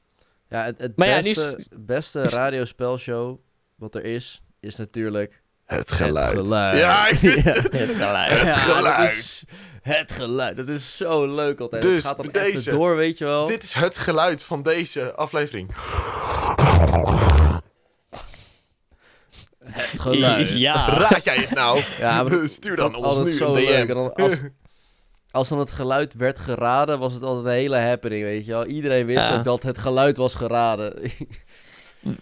Ja, het, het Maar ja, nu beste, is- beste radiospelshow wat er is, is natuurlijk Het het geluid. geluid. Ja, ik wist Ja. Het geluid. Het Ja, geluid. dat is- het geluid. Dat is zo leuk altijd. Dus, het gaat dan deze. door, weet je wel. Dit is het geluid van deze aflevering. Het geluid. Ja. Raad jij het nou? Ja, maar Stuur dan ons nu zo een. DM. Dan als, als dan het geluid werd geraden, was het altijd een hele happening, weet je wel. Iedereen wist Ja. ook dat het geluid was geraden.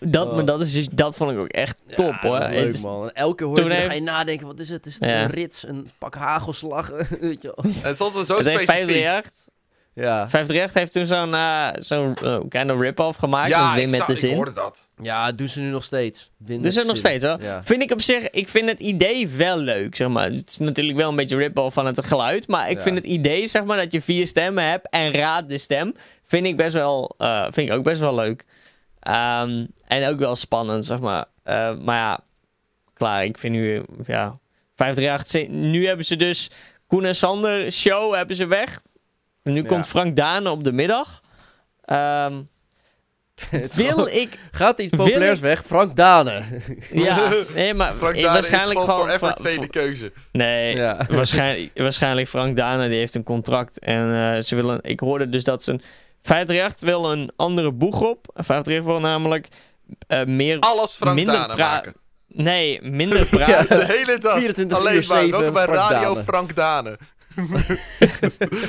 Dat, Oh. maar dat, is, dus- dat vond ik ook echt top Ja, hoor. dat is Het leuk, is- man. En elke keer hoor Toen je, dan heeft- ga je nadenken, wat is het? Is het Ja. een rits, een pak hagelslag? weet je wel. Het is altijd zo het specifiek. 538. Ja. 538 heeft toen zo'n eh, zo'n eh, kind of rip-off gemaakt. Ja, met Wim ik, met de ik zin. hoorde dat. ja, doen ze nu nog steeds. Win Dus het nog steeds hoor. Ja. Vind ik op zich, ik vind het idee wel leuk, zeg maar. Het is natuurlijk wel een beetje rip-off van het geluid, maar ik Ja. vind het idee, zeg maar, dat je vier stemmen hebt en raad de stem, vind ik best wel, eh, vind ik ook best wel leuk. Ehm, en ook wel spannend, zeg maar. Eh, maar ja, klaar, ik vind nu, ja, 538, ze- nu hebben ze dus Koen en Sander show hebben ze weg. En nu Ja. komt Frank Dane op de middag. Ehm, wil ik, Gaat iets wil populairs ik- weg? Frank Dane. ja, nee, maar Frank Dane waarschijnlijk is gewoon va- tweede keuze. Nee, Ja. waarschijnlijk, waarschijnlijk Frank Dane die heeft een contract. En eh, ze willen, ik hoorde dus dat ze... een- 538 wil een andere boeg op. 538 wil namelijk eh, meer... Alles Frank Minder Dane pra- maken. Nee, minder praten. De hele dag. 24 Alleen uur maar. 7 Welkom bij Frank Radio Dane. Frank Dane.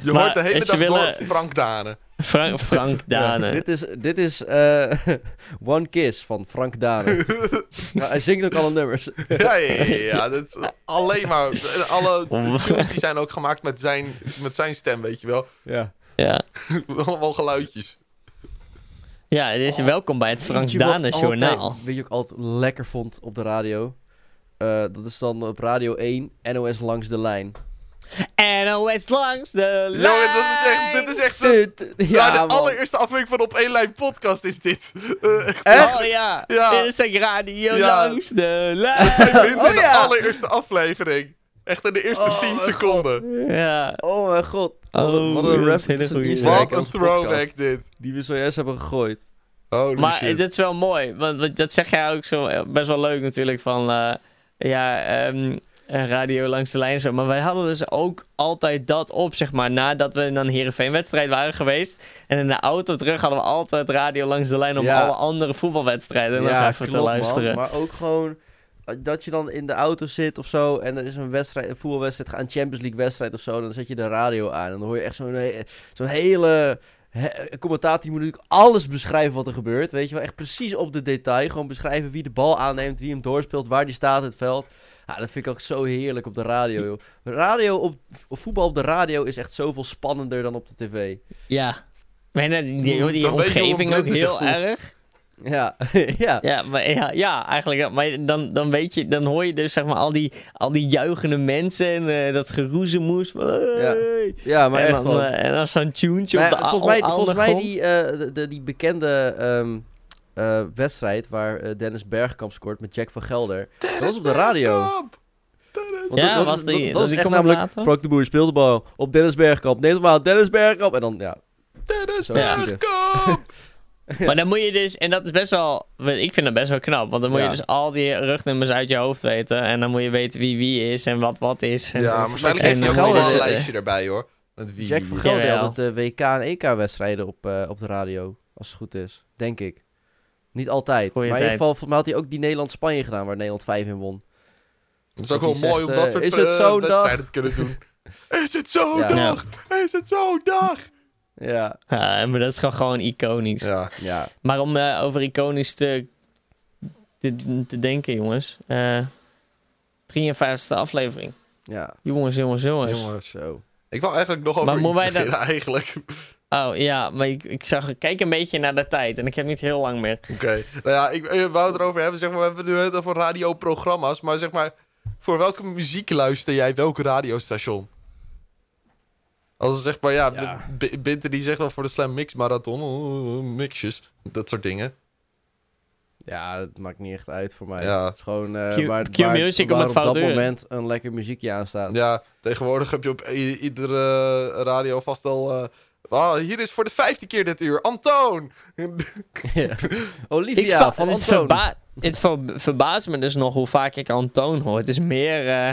Je Maar, hoort de hele ze dag willen- door Frank Dane. Frank, Frank Dane. dit is, dit is eh, One Kiss van Frank Dane. Nou, hij zingt ook alle nummers. Ja, ja, ja, ja. Dat is alleen maar... Alle tunes die zijn ook gemaakt met zijn, met zijn stem, weet je wel. Ja. Ja. Allemaal geluidjes. ja, dit is welkom bij het Frank Dane altijd- journaal. Weet je wat ik altijd lekker vond op de radio? Eh, dat is dan op Radio 1, NOS Langs de Lijn. NOS langs de lijn. Jongen, dat is echt... Dit is echt... de- Ja, Ja, de man. allereerste aflevering van Op één Lijn podcast is dit. Eh, echt, Echt? Oh ja. Ja. Dit is een radio Ja. langs de lijn. Zij vindt Oh, de ja. allereerste aflevering. Echt in de eerste Oh, 10 mijn seconden. Ja. Oh mijn god. Wat een- Oh, wat een rap. hele Wat een throwback dit. Die we zojuist hebben gegooid. Holy Maar shit. dat is wel mooi, want, dat zeg jij ook zo eh, best wel leuk natuurlijk van eh, ja, ehm, eh, radio langs de lijn en zo. Maar wij hadden dus ook altijd dat op, zeg maar, nadat we dan Heerenveen wedstrijd waren geweest. En in de auto terug hadden we altijd radio langs de lijn om Ja. alle andere voetbalwedstrijden nog even te luisteren. Maar ook gewoon dat je dan in de auto zit of zo en er is een wedstrijd, een voetbalwedstrijd, een Champions League wedstrijd of zo, dan zet je de radio aan en dan hoor je echt zo'n he- zo'n hele he- commentator die moet natuurlijk alles beschrijven wat er gebeurt, weet je wel, echt precies op de detail, gewoon beschrijven wie de bal aanneemt, wie hem doorspeelt, waar die staat in het veld. Ja, dat vind ik ook zo heerlijk op de radio. joh. Radio op, op voetbal op de radio is echt zoveel spannender dan op de tv. Ja. Maar die, hoe omgeving ook heel erg. Ja, ja. Ja, maar ja, ja eigenlijk. Maar dan, dan weet je, dan hoor je dus zeg maar al die, al die juichende mensen en eh, dat geroezemoes. van, hey. Ja, maar en, echt dan, wel. eh, en dan zo'n tuentje Maar op de ja, volgens mij, volgens mij die, eh, de, de- die bekende ehm, eh, wedstrijd waar Dennis Bergkamp scoort met Jack van Gelder. Dat was op de radio. Bergkamp. Want Ja, dat, was dat, die- dat, die echt namelijk? Frank de Boer speelt de bal op Dennis Bergkamp. Neem hem aan, Dennis Bergkamp. En dan, ja. Dennis Bergkamp. Maar dan moet je dus, en dat is best wel, ik vind dat best wel knap. Want dan moet Ja. je dus al die rugnummers uit je hoofd weten. En dan moet je weten wie wie is en wat wat is. En, Ja, waarschijnlijk heeft hij ook wel je een dus, lijstje erbij hoor. Met wie Jack wie- van Gelder had de WK en EK-wedstrijden op, eh, op de radio. Als het goed is. Denk ik. Niet altijd. Goeie maar in ieder geval, volgens mij had hij ook die Nederland-Spanje gedaan, waar Nederland 5 in won. Het is ook Dat wel mooi zegt, om dat eh, soort is het eh, dag? te kunnen doen. Is het zo'n Ja. dag? Is het zo'n dag? Ja. ja, maar dat is gewoon, gewoon iconisch. Ja. Ja. Maar om eh, over iconisch te, te, te denken, jongens. eh 53e aflevering. Ja. Jongens, jongens, jongens. Jongens. Zo. Ik wou eigenlijk nog over Maar beginnen eigenlijk. Oh ja, maar ik, ik zag, ik kijk een beetje naar de tijd en ik heb niet heel lang meer. Oké. Nou ja, ik, ik wou het erover hebben. Zeg maar, we hebben nu het over radioprogramma's. Maar zeg maar, voor welke muziek luister jij welk radiostation? Als zeg maar, ja, Ja. B- Binte die zegt wel voor de Slam Mix Marathon, oh, mixjes, dat soort dingen. Ja, dat maakt niet echt uit voor mij. Ja. Het is gewoon eh Q- waar, Q waar, music waar het op dat moment een lekker muziekje aan staat. Ja, tegenwoordig heb je op iedere radio vast al... eh, ah, hier is voor de vijfde keer dit uur, Antoon! Ja. Olivia va- van het, Antoon. verba het ver- verbaast me dus nog hoe vaak ik Antoon hoor. Het is meer eh,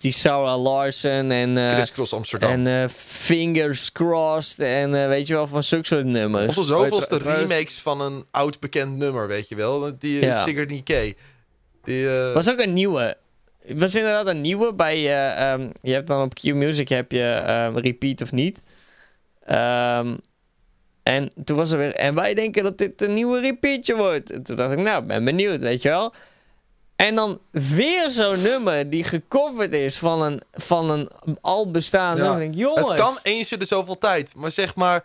die Sarah Larsen en, Chris Cross Amsterdam. en eh, Fingers Crossed en eh, weet je wel, van zulke soort nummers. of de zoveelste remakes van een oud bekend nummer, weet je wel. Die uh, Ja. Sigourney Kay. Die, was ook een nieuwe. was inderdaad een nieuwe bij... eh, ehm, je hebt dan op Q Music heb je ehm, Repeat of niet. Ehm, en toen was er weer... En wij denken dat dit een nieuwe repeatje wordt. En toen dacht ik, nou, ben benieuwd, weet je wel. En dan weer zo'n nummer die gecoverd is van een, van een al bestaand Ja, nummer. Ik denk, jongens... Het kan eens in de zoveel tijd. Maar zeg maar,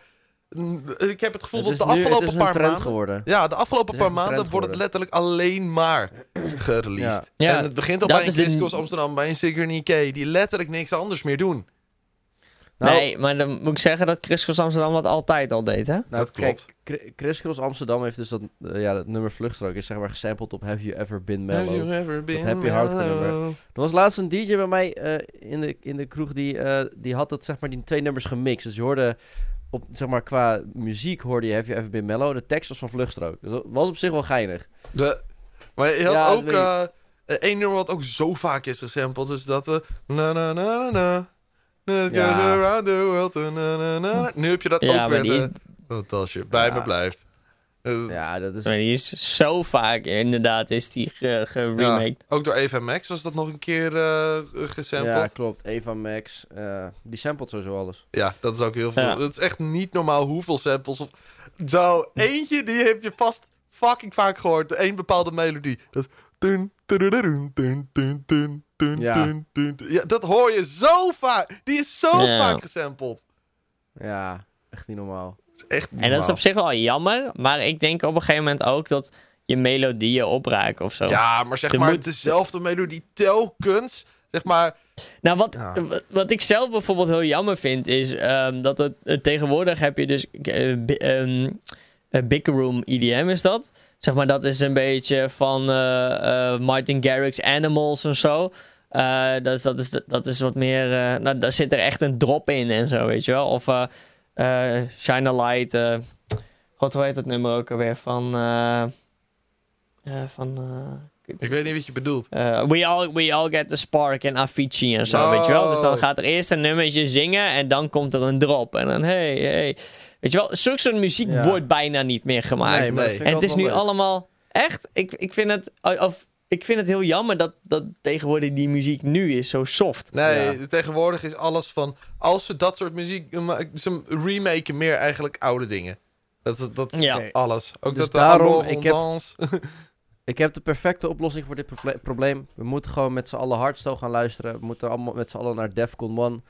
mm, ik heb het gevoel Het dat de nu- afgelopen het is een paar trend maanden... geworden. Ja, de afgelopen paar maanden wordt het letterlijk alleen maar gereleased. Ja. Ja, en het begint al dat bij een de- Cross Amsterdam, bij een Sigourney Kay, die letterlijk niks anders meer doen. Nou, nee, maar dan moet ik zeggen dat Chris Cross Amsterdam dat altijd al deed, hè? nou, dat kijk, Chri- Chris Cross Amsterdam heeft dus dat, eh, ja, dat nummer Vluchtstrook is zeg maar gesampled op Have You Ever Been Mellow. Have you ever been Happy Hardcore nummer. mellow? Er was laatst een DJ bij mij eh, in, de, in de kroeg die, eh, die had dat, zeg maar, die twee nummers gemixt. Dus je hoorde, op, zeg maar, qua muziek hoorde je Have You Ever Been Mellow. De tekst was van Vluchtstrook. Dus dat was op zich wel geinig. De, maar je had Ja, dat ook één nummer wat ook zo vaak is gesampled, is dat... eh, na na na na Ja. around the world, na na na na. Nu heb je dat Ja, ook weer die- dat als je bij me Ja. blijft. Eh, Ja, dat is... Maar die is zo vaak, inderdaad, is die ge- geremaked. Ook door Eva Max was dat nog een keer eh gesampled. Ja, Ja, klopt. Eva Max. eh, die samplet sowieso alles. dat is ook heel veel. Ja. Het is echt niet normaal hoeveel samples. Of... Zo, eentje die heb je vast fucking vaak gehoord. Eén bepaalde melodie. Dat... Dun, Ja. ja, dat hoor je zo vaak. Die is zo Ja. vaak gesampled. Ja, echt niet normaal. Dat is echt niet En dat is op zich wel jammer, maar ik denk op een gegeven moment ook dat je melodieën opraken of zo. Ja, maar zeg Er maar moet- dezelfde melodie telkens. Zeg maar... Nou, wat, Ja. wat- ik zelf bijvoorbeeld heel jammer vind, is ehm, dat het eh, tegenwoordig heb je dus eh, bi- ehm, eh, Big Room EDM is dat. Zeg maar, dat is een beetje van eh, eh, Martin Garrix Animals en zo. Eh, dat, is- dat, is, dat is wat meer, nou, daar zit er echt een drop in en zo, weet je wel. Of Shine a Light, god, hoe heet dat nummer ook alweer, van... van Ik weet niet wat je bedoelt. we, all, we all get the spark en Avicii en zo, weet je wel. Dus dan Oh. gaat er eerst een nummertje zingen en dan komt er een drop. En dan, hey, hey. Weet je wel, zulke soort muziek Ja. wordt bijna niet meer gemaakt. Nee, nee. en het is nu leuk. allemaal... Echt, ik, ik vind het... Of, ik vind het heel jammer dat, dat tegenwoordig die muziek nu is zo soft. Nee, Ja. tegenwoordig is alles van... Als ze dat soort muziek... Ze remaken meer eigenlijk oude dingen. Dat is dat is Ja. alles. Ook Dus dat de daarom, ik heb- Dans. Ik heb de perfecte oplossing voor dit proble- probleem. We moeten gewoon met z'n allen hardstyle gaan luisteren. We moeten allemaal met z'n allen naar Defcon 1.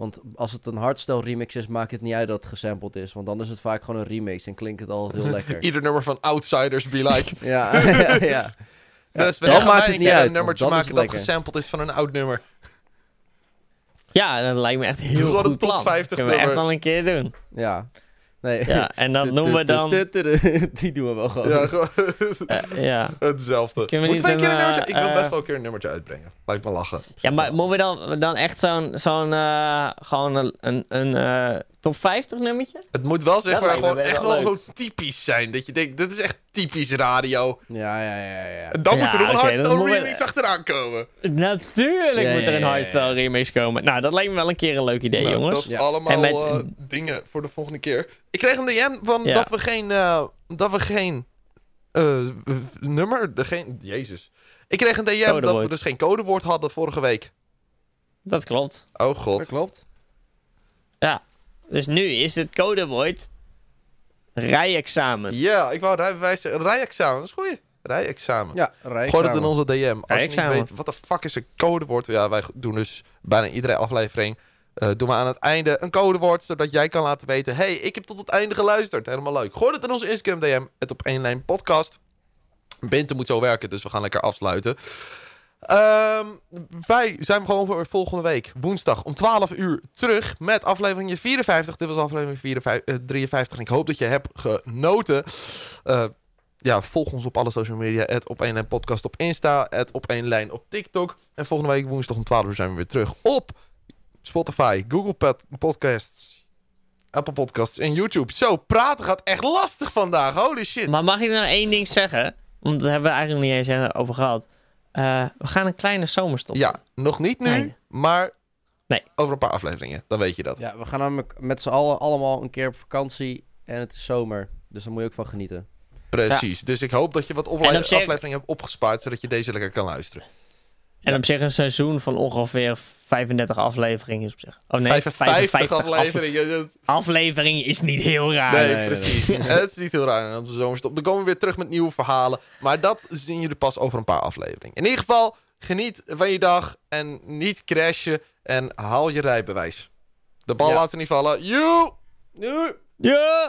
Want als het een hardstyle remix is, maakt het niet uit dat het gesampled is. Want dan is het vaak gewoon een remix en klinkt het altijd heel lekker. Ieder nummer van Outsiders Be Like. ja, ja, ja. dus dan maakt het niet uit, Een nummertje maken dat lekker. gesampled is van een oud nummer. Ja, dat lijkt me echt een heel Gewoon een goed top plan. 50 Kunnen we echt wel een keer doen. Ja. Nee. Ja, en dat noemen we dan... Die doen we wel gewoon. Ja, gewoon eh, ja. hetzelfde. Kunnen we Moeten we een niet keer een een, nummertje... Ik wil eh, best wel een keer een nummertje uitbrengen. Lijkt me lachen. ja, maar moeten we dan, dan echt zo'n... zo'n eh, gewoon een, een, een eh, top 50 nummertje? Het moet wel zeg Dat maar gewoon echt wel zo typisch zijn. Dat je denkt, dit is echt typisch radio. Ja, ja, ja, ja. En dan Ja, moet er nog een hardstyle we- remix achteraan komen. Natuurlijk Ja, moet er ja, een ja, ja. hardstyle remix komen. Nou, dat lijkt me wel een keer een leuk idee, Nou, jongens. Dat is Ja. allemaal En met- eh, dingen voor de volgende keer. Ik kreeg een DM van Ja. dat we geen, eh, dat we geen eh, w- nummer, de geen, jezus. Ik kreeg een DM dat we dus geen codewoord hadden vorige week. Dat klopt. Oh Dat god. klopt. Dus nu is het codewoord rijexamen. Ja, ik wou rijbewijs zeggen. Rijexamen, dat is goed. Rijexamen. Ja. Gooi dat in onze DM. Als je niet Rijexamen. weet wat de fuck is een codewoord. Ja, wij doen dus bijna iedere aflevering. eh, doen we aan het einde een codewoord. Zodat jij kan laten weten. hey, ik heb tot het einde geluisterd. Helemaal leuk. Gooi het in onze Instagram DM. Het op één lijn podcast. Binte moet zo werken. Dus we gaan lekker afsluiten. Ehm, wij zijn gewoon voor volgende week. Woensdag om 12 uur terug. Met aflevering 54. Dit was aflevering 54, eh, 53. En ik hoop dat je hebt genoten. Eh, ja, volg ons op alle social media. Het op één lijn podcast op Insta. Het op één lijn op TikTok. En volgende week woensdag om 12 uur zijn we weer terug op Spotify, Google Pod- Podcasts, Apple Podcasts en YouTube. Zo, praten gaat echt lastig vandaag. Holy shit. Maar mag ik nou één ding zeggen? Want daar hebben we eigenlijk niet eens over gehad. Eh, we gaan een kleine zomerstop. Ja, nog niet nu, Nee. maar Nee. over een paar afleveringen. Dan weet je dat. Ja, we gaan namelijk met z'n allen allemaal een keer op vakantie. En het is zomer. Dus daar moet je ook van genieten. Precies. Dus ik hoop dat je wat En opla- op zich- afleveringen hebt opgespaard, zodat je deze lekker kan luisteren. En op zich een seizoen van ongeveer 35 afleveringen is op zich. Oh nee, 55 55 afleveringen. afleveringen is niet heel raar. Nee, nee, nee, precies. Het is niet heel raar in onze zomerstop. Dan komen we weer terug met nieuwe verhalen. Maar dat zien jullie pas over een paar afleveringen. In ieder geval, geniet van je dag. En niet crashen. En haal je rijbewijs. De bal Ja. laten niet vallen. Joe! Nu! Ja!